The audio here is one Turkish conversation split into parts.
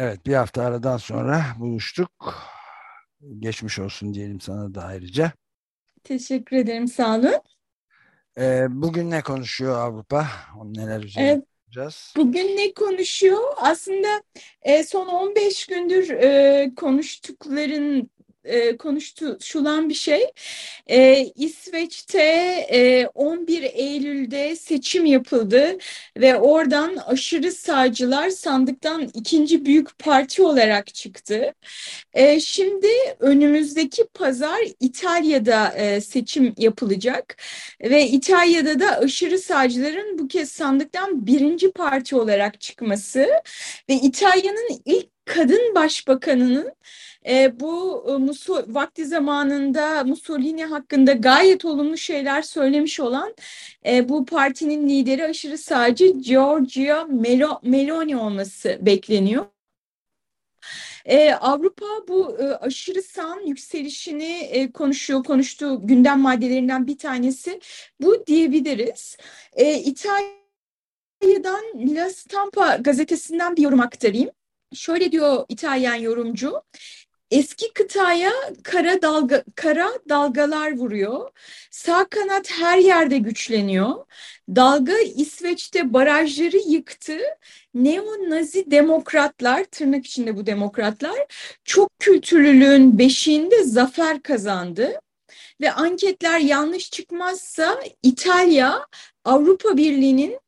Evet, bir hafta aradan sonra buluştuk. Geçmiş olsun diyelim sana da ayrıca. Teşekkür ederim, sağ olun. Ee, bugün ne konuşuyor Avrupa? Neler üzerine Evet. konuşacağız? Bugün ne konuşuyor? Aslında e, son 15 gündür e, konuştukların e, konuşulan bir şey. E, İsveç'te e, 11 Eylül'de seçim yapıldı ve oradan aşırı sağcılar sandıktan ikinci büyük parti olarak çıktı. E, şimdi önümüzdeki pazar İtalya'da e, seçim yapılacak ve İtalya'da da aşırı sağcıların bu kez sandıktan birinci parti olarak çıkması ve İtalya'nın ilk kadın başbakanının e, bu e, vakti zamanında Mussolini hakkında gayet olumlu şeyler söylemiş olan e, bu partinin lideri aşırı sağcı Giorgia Melo, Meloni olması bekleniyor. Ee, Avrupa bu e, aşırı sağın yükselişini e, konuşuyor, konuştuğu gündem maddelerinden bir tanesi bu diyebiliriz. Ee, İtalya'dan La Stampa gazetesinden bir yorum aktarayım. Şöyle diyor İtalyan yorumcu. Eski kıtaya kara dalga kara dalgalar vuruyor. Sağ kanat her yerde güçleniyor. Dalga İsveç'te barajları yıktı. Neo-Nazi demokratlar, tırnak içinde bu demokratlar, çok kültürlülüğün beşiğinde zafer kazandı. Ve anketler yanlış çıkmazsa İtalya Avrupa Birliği'nin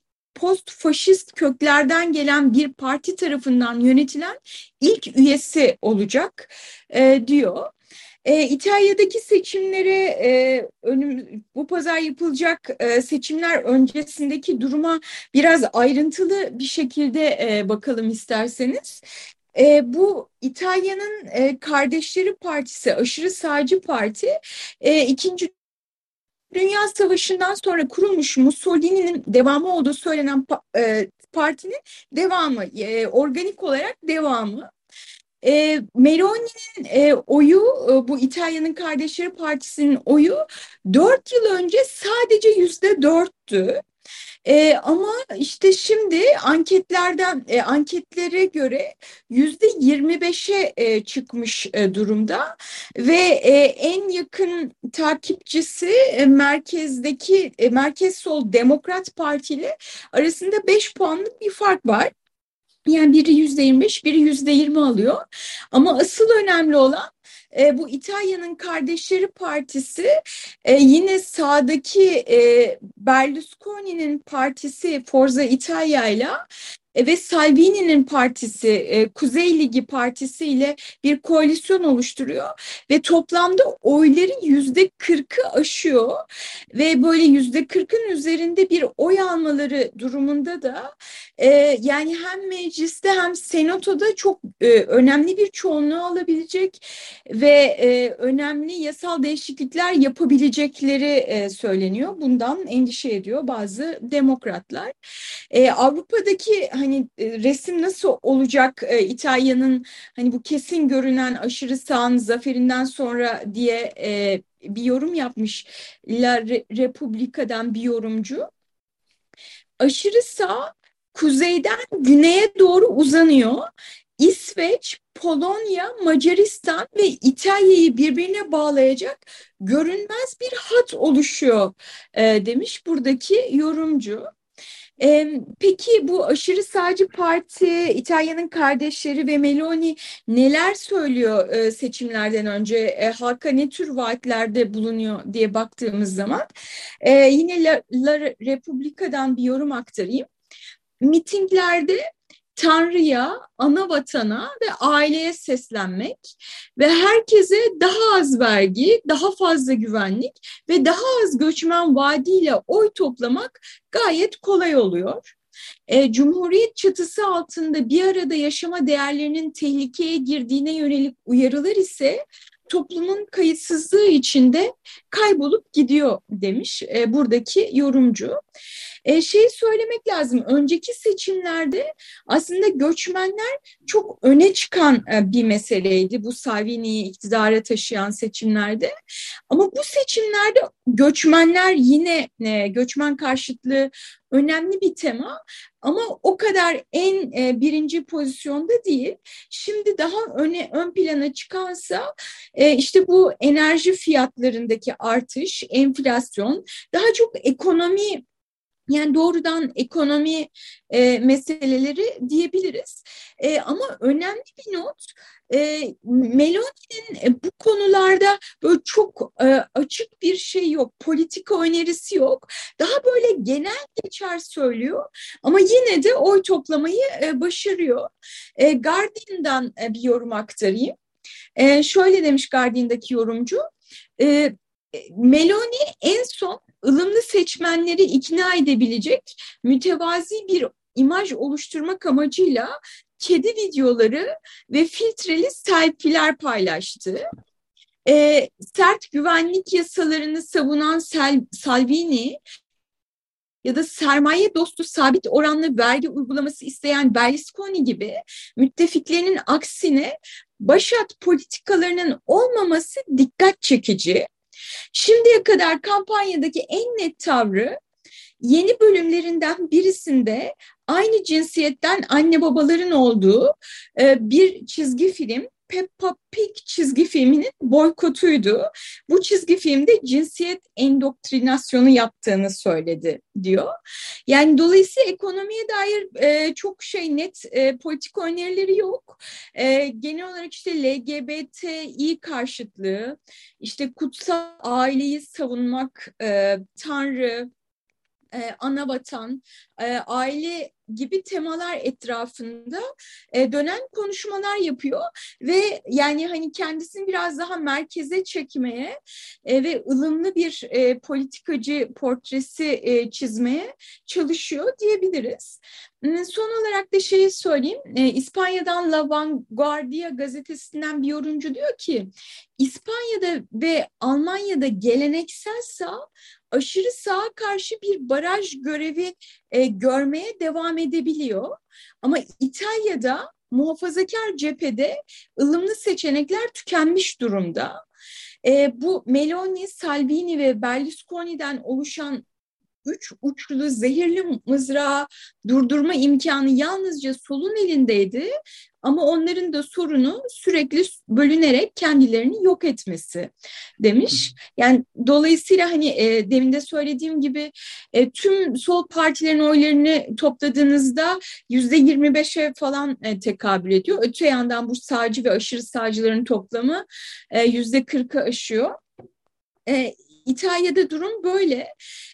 post-faşist köklerden gelen bir parti tarafından yönetilen ilk üyesi olacak e, diyor. E, İtalya'daki seçimlere e, önüm, bu pazar yapılacak e, seçimler öncesindeki duruma biraz ayrıntılı bir şekilde e, bakalım isterseniz. E, bu İtalya'nın e, Kardeşleri Partisi, aşırı sağcı parti, e, ikinci Dünya Savaşı'ndan sonra kurulmuş Mussolini'nin devamı olduğu söylenen e, partinin devamı, e, organik olarak devamı. E, Meloni'nin e, oyu, e, bu İtalya'nın Kardeşleri Partisi'nin oyu dört yıl önce sadece yüzde dörttü. E, ama işte şimdi anketlerden e, anketlere göre yüzde 25'e e, çıkmış e, durumda ve e, en yakın takipçisi e, merkezdeki e, merkez sol Demokrat Parti ile arasında 5 puanlık bir fark var. Yani biri yüzde 25, biri yüzde 20 alıyor. Ama asıl önemli olan e, bu İtalya'nın Kardeşleri Partisi e, yine sağdaki e, Berlusconi'nin partisi Forza Italia ile ve Salvini'nin partisi e, Kuzey Ligi Partisi ile bir koalisyon oluşturuyor ve toplamda oyların yüzde kırkı aşıyor ve böyle yüzde kırkın üzerinde bir oy almaları durumunda da e, yani hem mecliste hem senatoda çok e, önemli bir çoğunluğu alabilecek ve e, önemli yasal değişiklikler yapabilecekleri e, söyleniyor. Bundan endişe ediyor bazı demokratlar. E, Avrupa'daki hani e, resim nasıl olacak e, İtalya'nın hani bu kesin görünen aşırı sağın zaferinden sonra diye e, bir yorum yapmış La Republica'dan bir yorumcu. Aşırı sağ kuzeyden güneye doğru uzanıyor. İsveç, Polonya, Macaristan ve İtalya'yı birbirine bağlayacak görünmez bir hat oluşuyor e, demiş buradaki yorumcu. E, peki bu aşırı sağcı parti, İtalya'nın kardeşleri ve Meloni neler söylüyor e, seçimlerden önce? E, halka ne tür vaatlerde bulunuyor diye baktığımız zaman e, yine La, La Republica'dan bir yorum aktarayım. Mitinglerde Tanrı'ya, ana vatana ve aileye seslenmek ve herkese daha az vergi, daha fazla güvenlik ve daha az göçmen vaadiyle oy toplamak gayet kolay oluyor. E, Cumhuriyet çatısı altında bir arada yaşama değerlerinin tehlikeye girdiğine yönelik uyarılar ise toplumun kayıtsızlığı içinde kaybolup gidiyor demiş e, buradaki yorumcu. E, şey söylemek lazım, önceki seçimlerde aslında göçmenler çok öne çıkan e, bir meseleydi bu Salvini'yi iktidara taşıyan seçimlerde. Ama bu seçimlerde göçmenler yine e, göçmen karşıtlığı önemli bir tema ama o kadar en e, birinci pozisyonda değil. Şimdi daha öne ön plana çıkansa e, işte bu enerji fiyatlarındaki artış, enflasyon, daha çok ekonomi yani doğrudan ekonomi e, meseleleri diyebiliriz. E, ama önemli bir not, e, Meloni'nin e, bu konularda böyle çok e, açık bir şey yok, politika önerisi yok. Daha böyle genel geçer söylüyor ama yine de oy toplamayı e, başarıyor. E, Guardian'dan e, bir yorum aktarayım. E, şöyle demiş Guardian'daki yorumcu, e, Meloni en son ılımlı seçmenleri ikna edebilecek mütevazi bir imaj oluşturmak amacıyla kedi videoları ve filtreli selfie'ler paylaştı. Ee, sert güvenlik yasalarını savunan Sel Salvini ya da sermaye dostu sabit oranlı vergi uygulaması isteyen Berlusconi gibi müttefiklerinin aksine başat politikalarının olmaması dikkat çekici. Şimdiye kadar kampanyadaki en net tavrı yeni bölümlerinden birisinde aynı cinsiyetten anne babaların olduğu e, bir çizgi film Peppa Pig çizgi filminin boykotuydu. Bu çizgi filmde cinsiyet endoktrinasyonu yaptığını söyledi diyor. Yani dolayısıyla ekonomiye dair e, çok şey net e, politik önerileri yok. E, genel olarak işte LGBTİ karşıtlığı, işte kutsal aileyi savunmak, e, Tanrı, e, ana vatan, e, aile gibi temalar etrafında e, dönen konuşmalar yapıyor ve yani hani kendisini biraz daha merkeze çekmeye e, ve ılımlı bir e, politikacı portresi e, çizmeye çalışıyor diyebiliriz. Son olarak da şeyi söyleyeyim. E, İspanya'dan La Vanguardia gazetesinden bir yorumcu diyor ki İspanya'da ve Almanya'da geleneksel sağ aşırı sağa karşı bir baraj görevi e, görmeye devam edebiliyor. Ama İtalya'da muhafazakar cephede ılımlı seçenekler tükenmiş durumda. E, bu Meloni, Salvini ve Berlusconi'den oluşan üç uçlu zehirli mızrağı durdurma imkanı yalnızca solun elindeydi ama onların da sorunu sürekli bölünerek kendilerini yok etmesi demiş. Yani dolayısıyla hani e, demin de söylediğim gibi e, tüm sol partilerin oylarını topladığınızda yüzde yirmi beşe falan e, tekabül ediyor. Öte yandan bu sağcı ve aşırı sağcıların toplamı e, yüzde kırkı aşıyor. E, İtalya'da durum böyle.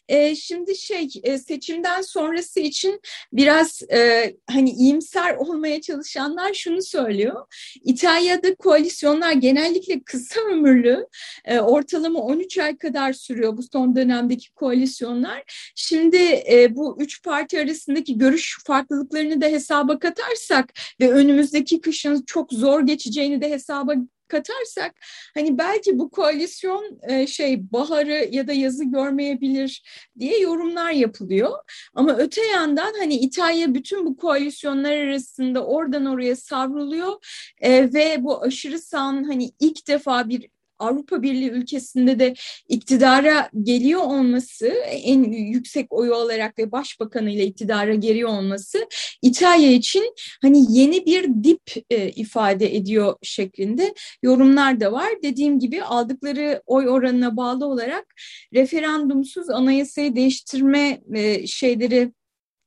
E, şimdi şey e, seçimden sonrası için biraz e, hani iyimser olmaya çalışanlar şunu söylüyor. İtalya'da koalisyonlar genellikle kısa ömürlü, e, ortalama 13 ay kadar sürüyor bu son dönemdeki koalisyonlar. Şimdi e, bu üç parti arasındaki görüş farklılıklarını da hesaba katarsak ve önümüzdeki kışın çok zor geçeceğini de hesaba katarsak hani belki bu koalisyon e, şey baharı ya da yazı görmeyebilir diye yorumlar yapılıyor. Ama öte yandan hani İtalya bütün bu koalisyonlar arasında oradan oraya savruluyor e, ve bu aşırı sağın hani ilk defa bir Avrupa Birliği ülkesinde de iktidara geliyor olması en yüksek oyu olarak ve başbakanı ile iktidara geliyor olması İtalya için hani yeni bir dip e, ifade ediyor şeklinde yorumlar da var. Dediğim gibi aldıkları oy oranına bağlı olarak referandumsuz anayasayı değiştirme e, şeyleri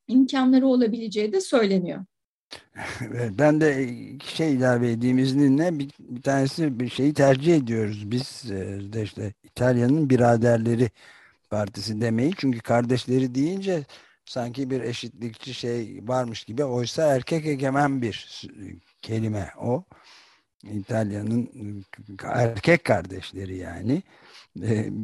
imkanları olabileceği de söyleniyor. Ben de şey ilave edeyim izninle. Bir, bir tanesi bir şeyi tercih ediyoruz biz e, de işte İtalya'nın biraderleri partisi demeyi. Çünkü kardeşleri deyince sanki bir eşitlikçi şey varmış gibi. Oysa erkek egemen bir kelime o. İtalya'nın erkek kardeşleri yani.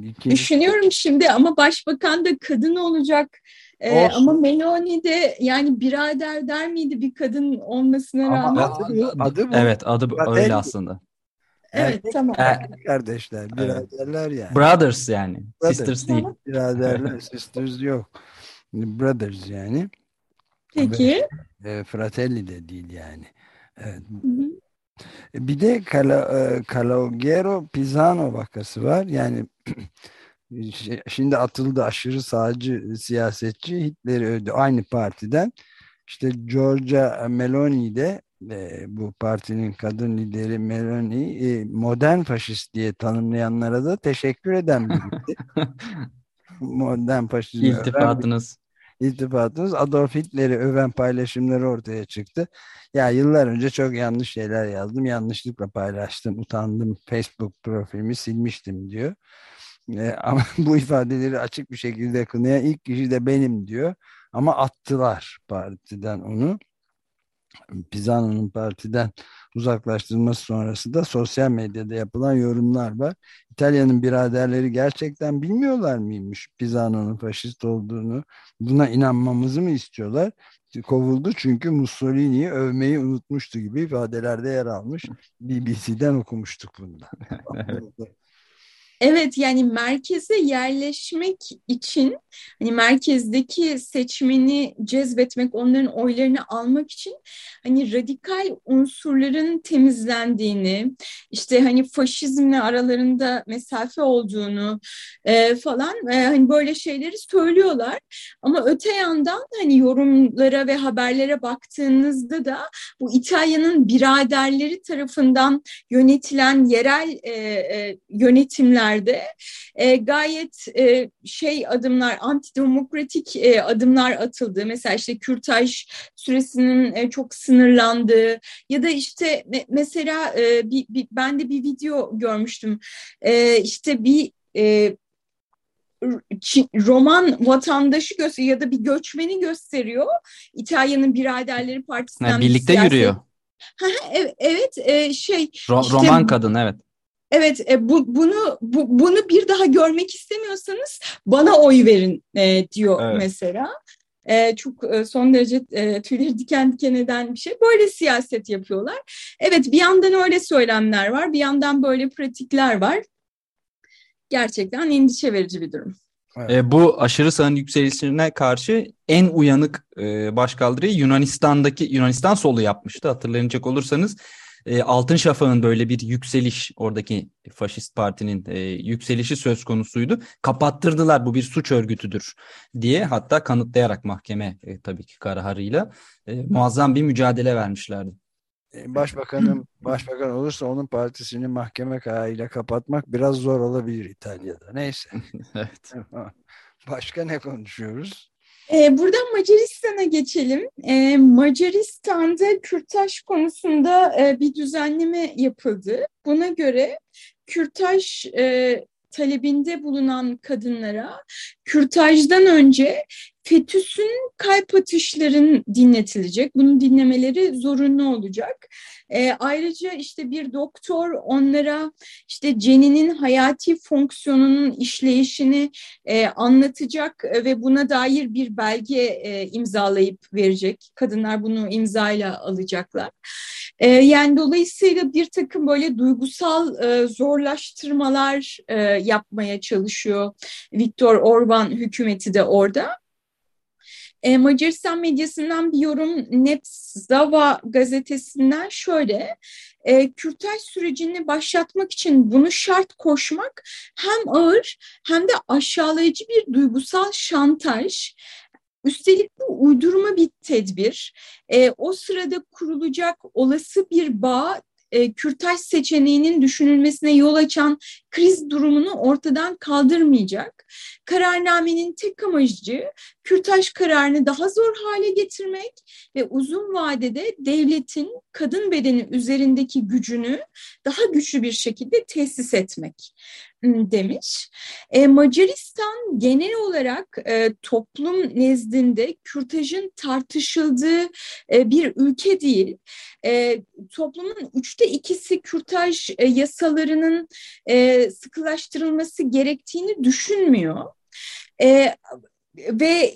İkinci... Düşünüyorum şimdi ama başbakan da kadın olacak. Ee, ama Meloni de yani birader der miydi bir kadın olmasına ama rağmen? Adı, adı bu. Evet adı bu, öyle aslında. Evet erkek, tamam. Erkek kardeşler, biraderler evet. yani. Brothers yani. Brothers. Sisters değil. Biraderler, sisters yok. Brothers yani. Peki. Ve, e, fratelli de değil yani. Evet. Hı hı. Bir de Calogero e, Pisano vakası var. Yani şimdi atıldı aşırı sağcı siyasetçi Hitler'i öldü aynı partiden. İşte Georgia Meloni de e, bu partinin kadın lideri Meloni e, modern faşist diye tanımlayanlara da teşekkür eden biriydi. modern faşizm. İltifatınız iltifatınız Adolf Hitler'i öven paylaşımları ortaya çıktı. Ya yıllar önce çok yanlış şeyler yazdım. Yanlışlıkla paylaştım. Utandım. Facebook profilimi silmiştim diyor. E, ama bu ifadeleri açık bir şekilde kınayan ilk kişi de benim diyor. Ama attılar partiden onu. Pisano'nun partiden uzaklaştırılması sonrası da sosyal medyada yapılan yorumlar var. İtalya'nın biraderleri gerçekten bilmiyorlar mıymış Pisano'nun faşist olduğunu? Buna inanmamızı mı istiyorlar? Kovuldu çünkü Mussolini'yi övmeyi unutmuştu gibi ifadelerde yer almış. BBC'den okumuştuk bunda. Evet yani merkeze yerleşmek için hani merkezdeki seçmeni cezbetmek, onların oylarını almak için hani radikal unsurların temizlendiğini, işte hani faşizmle aralarında mesafe olduğunu e, falan e, hani böyle şeyleri söylüyorlar. Ama öte yandan hani yorumlara ve haberlere baktığınızda da bu İtalya'nın biraderleri tarafından yönetilen yerel e, e, yönetimler ülkelerde e, gayet e, şey adımlar, antidemokratik e, adımlar atıldı. Mesela işte kürtaj süresinin e, çok sınırlandığı ya da işte me mesela e, bir, bir, ben de bir video görmüştüm. E, işte bir e, Roman vatandaşı gösteriyor ya da bir göçmeni gösteriyor. İtalya'nın Biraderleri Partisi'nden yani birlikte siyaset... yürüyor. evet, evet e, şey Ro işte, Roman kadın evet. Evet, e, bu, bunu bu, bunu bir daha görmek istemiyorsanız bana oy verin e, diyor evet. mesela. E, çok e, son derece e, tüyleri diken diken eden bir şey. Böyle siyaset yapıyorlar. Evet, bir yandan öyle söylemler var, bir yandan böyle pratikler var. Gerçekten endişe verici bir durum. Evet. E, bu aşırı sağın yükselişine karşı en uyanık e, başkaldırıyı Yunanistan'daki Yunanistan solu yapmıştı hatırlayacak olursanız e, Altın Şafak'ın böyle bir yükseliş oradaki faşist partinin e, yükselişi söz konusuydu. Kapattırdılar bu bir suç örgütüdür diye hatta kanıtlayarak mahkeme e, tabii ki kararıyla e, muazzam bir mücadele vermişlerdi. E, başbakanım başbakan olursa onun partisini mahkeme kararıyla kapatmak biraz zor olabilir İtalya'da. Neyse. evet. Başka ne konuşuyoruz? Ee, buradan Macaristan'a geçelim. Ee, Macaristan'da kürtaj konusunda e, bir düzenleme yapıldı. Buna göre kürtaj e, talebinde bulunan kadınlara kürtajdan önce fetüsün kalp atışların dinletilecek. Bunun dinlemeleri zorunlu olacak. E, ayrıca işte bir doktor onlara işte ceninin hayati fonksiyonunun işleyişini e, anlatacak ve buna dair bir belge e, imzalayıp verecek. Kadınlar bunu imzayla alacaklar. E, yani dolayısıyla bir takım böyle duygusal e, zorlaştırmalar e, yapmaya çalışıyor Viktor Orban hükümeti de orada. E, Macaristan medyasından bir yorum Nepzava gazetesinden şöyle, e, kürtaj sürecini başlatmak için bunu şart koşmak hem ağır hem de aşağılayıcı bir duygusal şantaj. Üstelik bu uydurma bir tedbir. E, o sırada kurulacak olası bir bağ e, kürtaj seçeneğinin düşünülmesine yol açan kriz durumunu ortadan kaldırmayacak. Kararnamenin tek amacı kürtaj kararını daha zor hale getirmek ve uzun vadede devletin kadın bedeni üzerindeki gücünü daha güçlü bir şekilde tesis etmek demiş. E, Macaristan genel olarak e, toplum nezdinde kürtajın tartışıldığı e, bir ülke değil. E, toplumun üçte ikisi kürtaj e, yasalarının e, sıkılaştırılması gerektiğini düşünmüyor. E, ve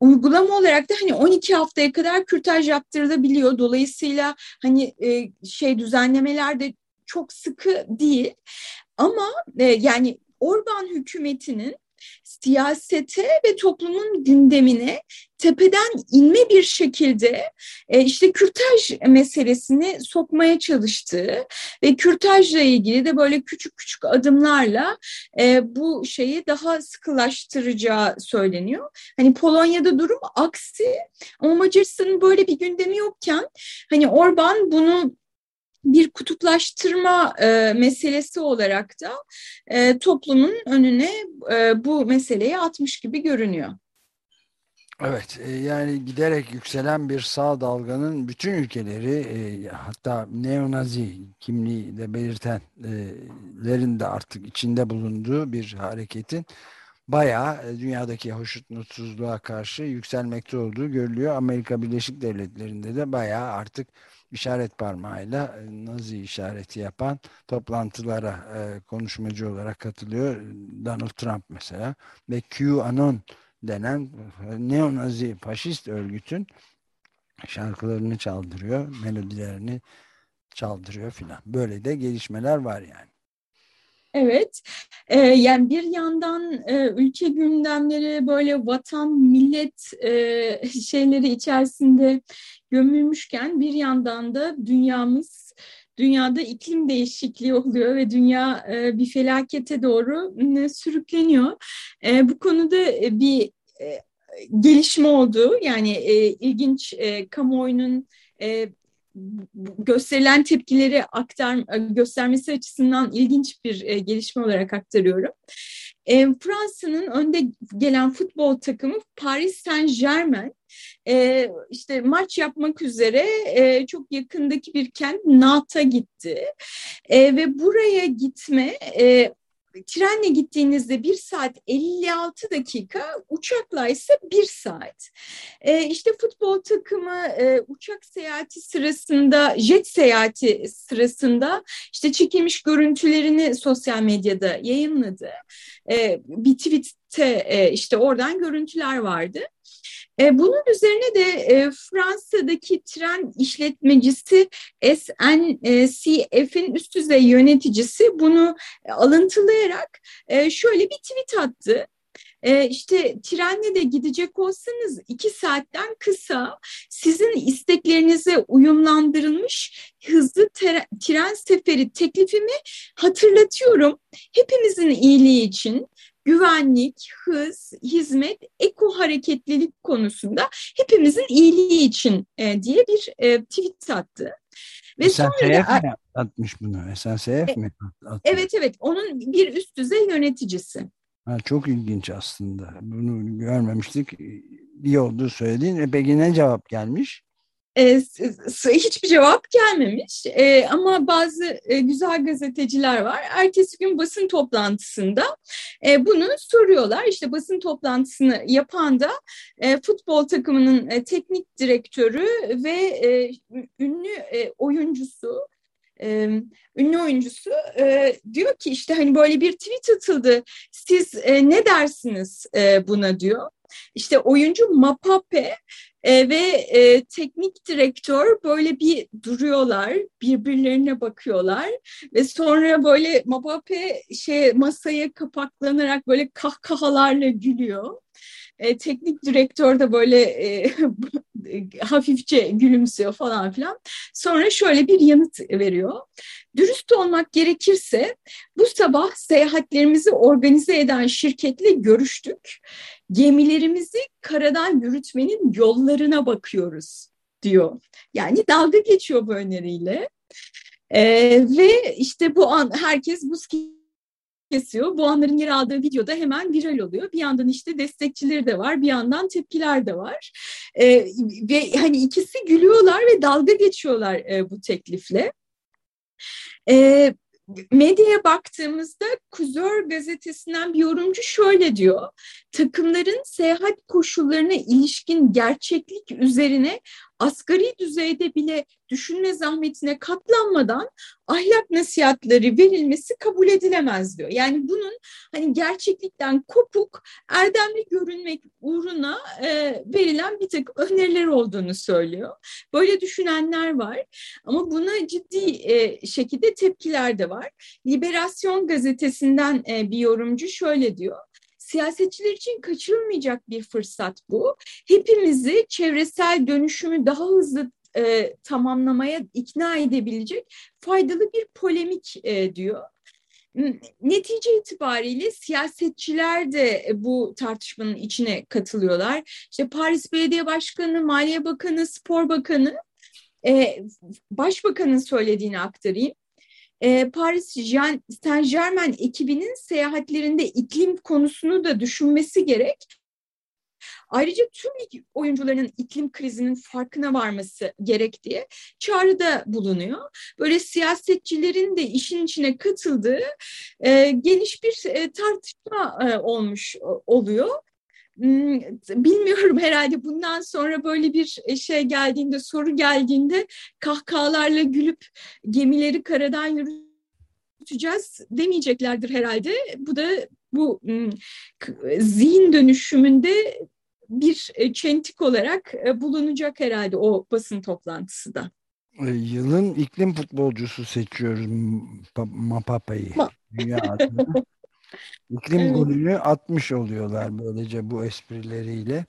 uygulama olarak da hani 12 haftaya kadar kürtaj yaptırılabiliyor. Dolayısıyla hani e, şey düzenlemeler de çok sıkı değil. Ama e, yani Orban hükümetinin siyasete ve toplumun gündemine tepeden inme bir şekilde e, işte kürtaj meselesini sokmaya çalıştığı ve kürtajla ilgili de böyle küçük küçük adımlarla e, bu şeyi daha sıkılaştıracağı söyleniyor. Hani Polonya'da durum aksi ama Macaristan'ın böyle bir gündemi yokken hani Orban bunu bir kutuplaştırma e, meselesi olarak da e, toplumun önüne e, bu meseleyi atmış gibi görünüyor. Evet e, yani giderek yükselen bir sağ dalganın bütün ülkeleri e, hatta neonazi kimliği de belirtenlerin de artık içinde bulunduğu bir hareketin bayağı e, dünyadaki hoşnutsuzluğa karşı yükselmekte olduğu görülüyor. Amerika Birleşik Devletleri'nde de bayağı artık işaret parmağıyla e, Nazi işareti yapan toplantılara e, konuşmacı olarak katılıyor. Donald Trump mesela ve QAnon denen e, neonazi faşist örgütün şarkılarını çaldırıyor, melodilerini çaldırıyor filan. Böyle de gelişmeler var yani. Evet, ee, yani bir yandan e, ülke gündemleri böyle vatan, millet e, şeyleri içerisinde gömülmüşken bir yandan da dünyamız, dünyada iklim değişikliği oluyor ve dünya e, bir felakete doğru e, sürükleniyor. E, bu konuda e, bir e, gelişme oldu, yani e, ilginç e, kamuoyunun e, gösterilen tepkileri aktar göstermesi açısından ilginç bir e, gelişme olarak aktarıyorum. E, Fransa'nın önde gelen futbol takımı Paris Saint Germain e, işte maç yapmak üzere e, çok yakındaki bir kent Nant'a gitti e, ve buraya gitme e, trenle gittiğinizde bir saat 56 dakika, uçakla ise bir saat. E, işte futbol takımı e, uçak seyahati sırasında, jet seyahati sırasında işte çekilmiş görüntülerini sosyal medyada yayınladı. E, bir tweette e, işte oradan görüntüler vardı. E, bunun üzerine de e, Fransa'daki tren işletmecisi SNCF'in üst düzey yöneticisi bunu alıntılayarak e, şöyle bir tweet attı. E, işte trenle de gidecek olsanız iki saatten kısa sizin isteklerinize uyumlandırılmış hızlı tren seferi teklifimi hatırlatıyorum. Hepimizin iyiliği için güvenlik, hız, hizmet, eko hareketlilik konusunda hepimizin iyiliği için e, diye bir e, tweet attı. Ve SNCF sonra mi atmış bunu? SNCF e, mi? Atmış? Evet evet onun bir üst düzey yöneticisi. Ha, çok ilginç aslında. Bunu görmemiştik. İyi olduğu söylediğin. Peki ne cevap gelmiş? E, hiçbir cevap gelmemiş e, ama bazı e, güzel gazeteciler var. Ertesi gün basın toplantısında bunu soruyorlar. İşte basın toplantısını yapan da futbol takımının teknik direktörü ve ünlü oyuncusu ünlü oyuncusu diyor ki işte hani böyle bir tweet atıldı siz ne dersiniz buna diyor. İşte oyuncu Mapape e, ve e, teknik direktör böyle bir duruyorlar, birbirlerine bakıyorlar ve sonra böyle Mbappe şey masaya kapaklanarak böyle kahkahalarla gülüyor. E, teknik direktör de böyle e, hafifçe gülümsüyor falan filan. Sonra şöyle bir yanıt veriyor. Dürüst olmak gerekirse bu sabah seyahatlerimizi organize eden şirketle görüştük. Gemilerimizi karadan yürütmenin yollarına bakıyoruz diyor. Yani dalga geçiyor bu öneriyle. E, ve işte bu an herkes buz kesiyor. Bu anların yer aldığı videoda hemen viral oluyor. Bir yandan işte destekçileri de var, bir yandan tepkiler de var. E, ve hani ikisi gülüyorlar ve dalga geçiyorlar e, bu teklifle. E, medyaya baktığımızda Kuzör gazetesinden bir yorumcu şöyle diyor. Takımların seyahat koşullarına ilişkin gerçeklik üzerine asgari düzeyde bile düşünme zahmetine katlanmadan ahlak nasihatleri verilmesi kabul edilemez diyor. Yani bunun hani gerçeklikten kopuk, erdemli görünmek uğruna e, verilen bir tek öneriler olduğunu söylüyor. Böyle düşünenler var ama buna ciddi e, şekilde tepkiler de var. Liberasyon gazetesinden e, bir yorumcu şöyle diyor siyasetçiler için kaçırılmayacak bir fırsat bu. Hepimizi çevresel dönüşümü daha hızlı e, tamamlamaya ikna edebilecek faydalı bir polemik e, diyor. Netice itibariyle siyasetçiler de bu tartışmanın içine katılıyorlar. İşte Paris Belediye Başkanı, Maliye Bakanı, Spor Bakanı, e, Başbakanın söylediğini aktarayım e, Paris Saint Germain ekibinin seyahatlerinde iklim konusunu da düşünmesi gerek. Ayrıca tüm lig oyuncularının iklim krizinin farkına varması gerek diye çağrıda bulunuyor. Böyle siyasetçilerin de işin içine katıldığı e, geniş bir e, tartışma e, olmuş oluyor. Hmm, bilmiyorum herhalde bundan sonra böyle bir e, şey geldiğinde soru geldiğinde kahkahalarla gülüp gemileri karadan yürüteceğiz demeyeceklerdir herhalde. Bu da bu hmm, zihin dönüşümünde bir e, çentik olarak e, bulunacak herhalde o basın toplantısı da. Yılın iklim futbolcusu seçiyoruz Mapapa'yı. Ma Dünya adına. İklim evet. golünü atmış oluyorlar böylece bu esprileriyle.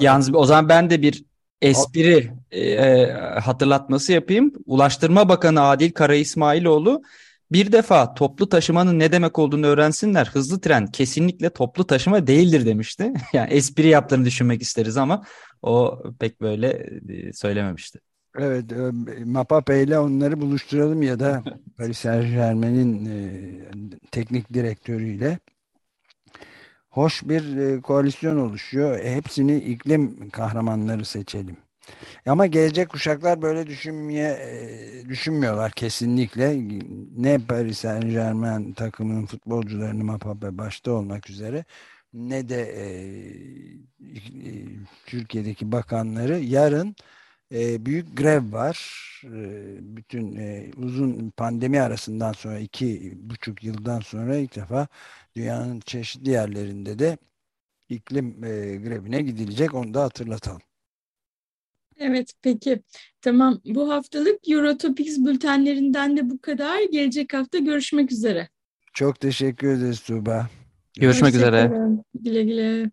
Yalnız o zaman ben de bir espri e, e, hatırlatması yapayım. Ulaştırma Bakanı Adil Kara İsmailoğlu bir defa toplu taşımanın ne demek olduğunu öğrensinler. Hızlı tren kesinlikle toplu taşıma değildir demişti. Yani espri yaptığını düşünmek isteriz ama o pek böyle e, söylememişti. Evet, e, Mapape ile onları buluşturalım ya da Paris Saint Germain'in e, teknik direktörüyle hoş bir e, koalisyon oluşuyor. E, hepsini iklim kahramanları seçelim. Ama gelecek kuşaklar böyle düşünmeye e, düşünmüyorlar kesinlikle. Ne Paris Saint Germain takımının futbolcularını Mapape başta olmak üzere ne de e, e, Türkiye'deki bakanları yarın e, büyük grev var. E, bütün e, uzun pandemi arasından sonra iki buçuk yıldan sonra ilk defa dünyanın çeşitli yerlerinde de iklim e, grevine gidilecek. Onu da hatırlatalım. Evet peki tamam bu haftalık Eurotopics bültenlerinden de bu kadar. Gelecek hafta görüşmek üzere. Çok teşekkür ederiz Tuğba. Görüşmek üzere. Güle güle.